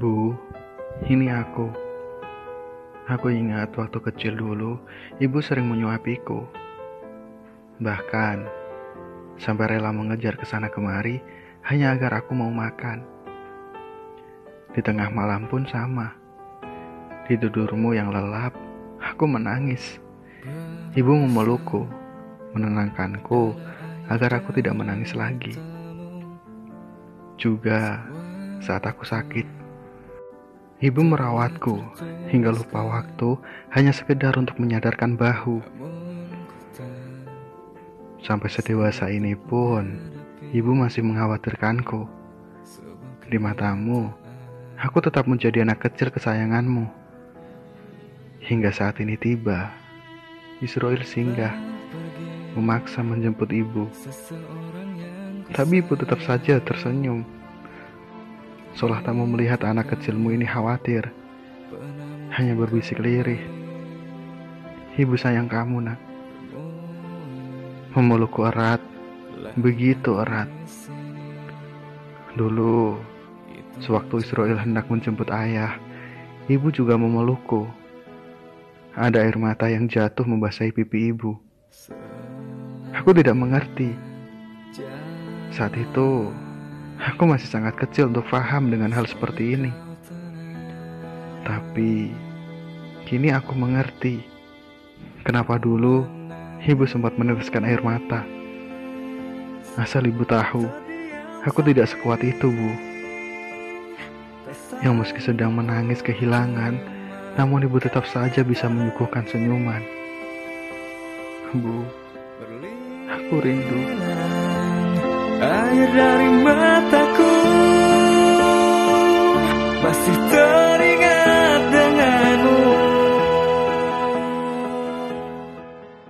Ini aku. Aku ingat waktu kecil dulu, ibu sering menyuapiku. Bahkan, sampai rela mengejar ke sana kemari hanya agar aku mau makan. Di tengah malam pun sama. Di tidurmu yang lelap, aku menangis. Ibu memelukku, menenangkanku agar aku tidak menangis lagi. Juga saat aku sakit, Ibu merawatku hingga lupa waktu hanya sekedar untuk menyadarkan bahu. Sampai sedewasa ini pun, ibu masih mengkhawatirkanku. Di matamu, aku tetap menjadi anak kecil kesayanganmu. Hingga saat ini tiba, Israel singgah, memaksa menjemput ibu. Tapi ibu tetap saja tersenyum Seolah tak mau melihat anak kecilmu ini khawatir. Hanya berbisik lirih. Ibu sayang kamu nak. Memelukku erat. Begitu erat. Dulu, sewaktu Israel hendak menjemput ayah, ibu juga memelukku. Ada air mata yang jatuh membasahi pipi ibu. Aku tidak mengerti. Saat itu, Aku masih sangat kecil untuk paham dengan hal seperti ini. Tapi kini aku mengerti kenapa dulu ibu sempat menereskan air mata. Asal ibu tahu, aku tidak sekuat itu, Bu. Yang meski sedang menangis kehilangan, namun ibu tetap saja bisa menyuguhkan senyuman. Bu, aku rindu. Air dari mataku